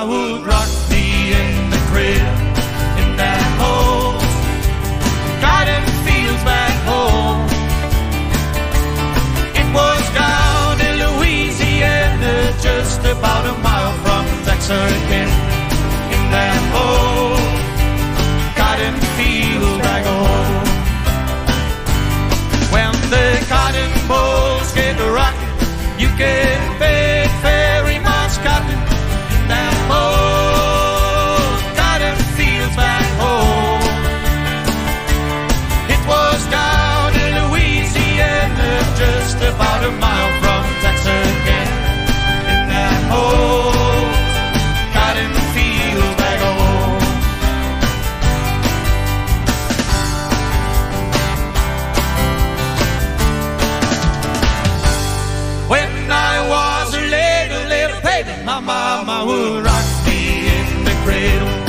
I would rock me in the crib in that hole. Garden fields back home. It was down in Louisiana, just about a mile from Texarkana. just about a mile from Texarkana. In that old cotton field bag of old. When I was a little, little baby, my mama would rock me in the cradle.